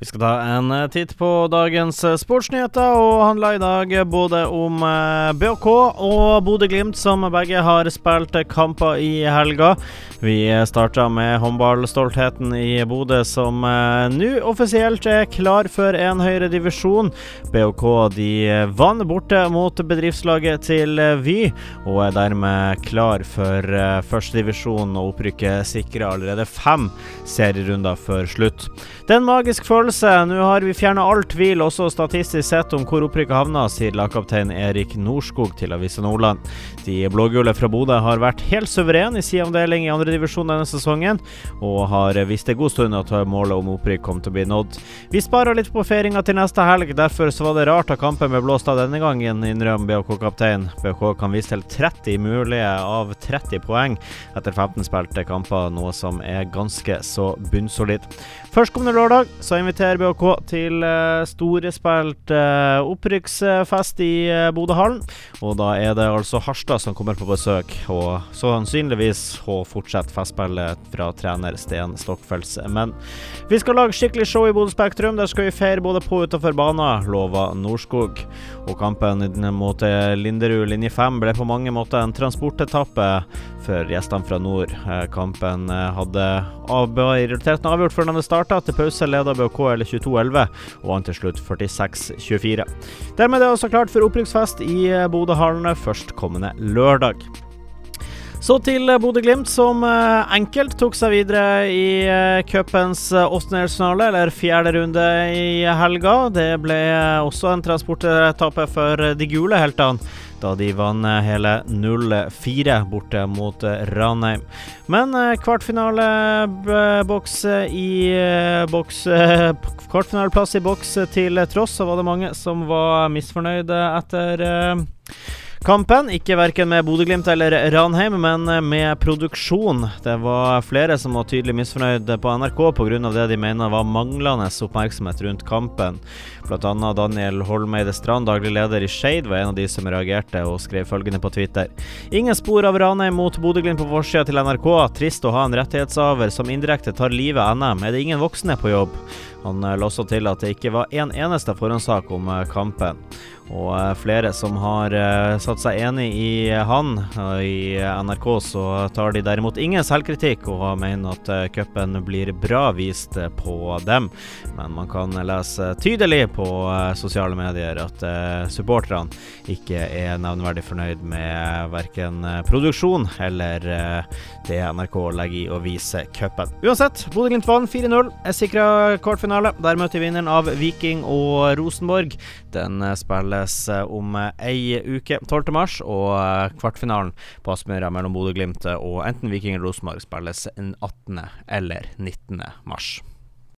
Vi skal ta en eh, titt på dagens eh, sportsnyheter, og handler i dag både om BHK og Bodø-Glimt, som begge har spilt kamper i helga. Vi starta med håndballstoltheten i Bodø, som nå offisielt er klar for en høyere divisjon. BK de vant borte mot bedriftslaget til Vy, og er dermed klar for førstedivisjon og opprykket sikrer allerede fem serierunder før slutt. Det er en magisk følelse følelse. Nå har vi fjerna all tvil, også statistisk sett, om hvor opprykket havna, sier lagkaptein Erik Norskog til Avisa Nordland. De blågule fra Bodø har vært helt suverene i sin avdeling i andredivisjon denne sesongen, og har visst en god stund at målet om opprykk kom til å bli nådd. Vi sparer litt på feiringa til neste helg, derfor så var det rart at kampen ble blåst av denne gangen, innrømmer BHK-kaptein. BHK kan vise til 30 mulige av 30 poeng etter 15 spilte kamper, noe som er ganske så bunnsolid. Førstkommende lørdag så inviterer inviterer BHK til uh, storspilt uh, opprykksfest i uh, Bodøhallen. Og da er det altså Harstad som kommer på besøk, og sannsynligvis å fortsette festspillet fra trener Sten Stokfelds Men vi skal lage skikkelig show i Bodø Spektrum. Der skal vi feire både på og utenfor banen, lover Norskog. Og kampen mot Linderud linje 5 ble på mange måter en transportetappe for gjestene fra nord. Kampen hadde realiteten avgjort før den starta. Til pause leda BK eller 22-11, og vant til slutt 46-24. Dermed er det også klart for opprykksfest i Bodøhallen førstkommende lørdag. Så til Bodø-Glimt, som eh, enkelt tok seg videre i uh, cupens åttendedelsfinale, eller fjerde runde i helga. Det ble også en transportetappe for de gule heltene da de vant hele 0-4 borte mot Ranheim. Men eh, kvartfinaleboks i boks Kvartfinaleplass i boks til tross, så var det mange som var misfornøyde etter Kampen, ikke verken med Bodø-Glimt eller Ranheim, men med produksjon. Det var flere som var tydelig misfornøyd på NRK pga. det de mener var manglende oppmerksomhet rundt kampen. Bl.a. Daniel Holmeide Strand, daglig leder i Skeid, var en av de som reagerte og skrev følgende på Twitter. Ingen spor av Ranheim mot Bodø-Glimt på forsida til NRK. Trist å ha en rettighetshaver som indirekte tar livet av NM. Er det ingen voksne på jobb? Han la også til at det ikke var en eneste forhåndssak om kampen. Og eh, flere som har uh, satt seg enig i han. Uh, I NRK så tar de derimot ingen selvkritikk og mener at cupen blir bra vist på dem. Men man kan lese tydelig på sosiale medier at supporterne ikke er nevneverdig fornøyd med verken produksjon eller det NRK legger i å vise cupen. Uansett, Bodø-Glimt vant 4-0, er sikra kvartfinale. Der møter vinneren av Viking og Rosenborg. Den spiller spilles eh, om eh, ei uke, 12.3, og eh, kvartfinalen på Aspmyra mellom Bodø-Glimt og enten Viking eller Rosenborg spilles 18. eller 19. mars.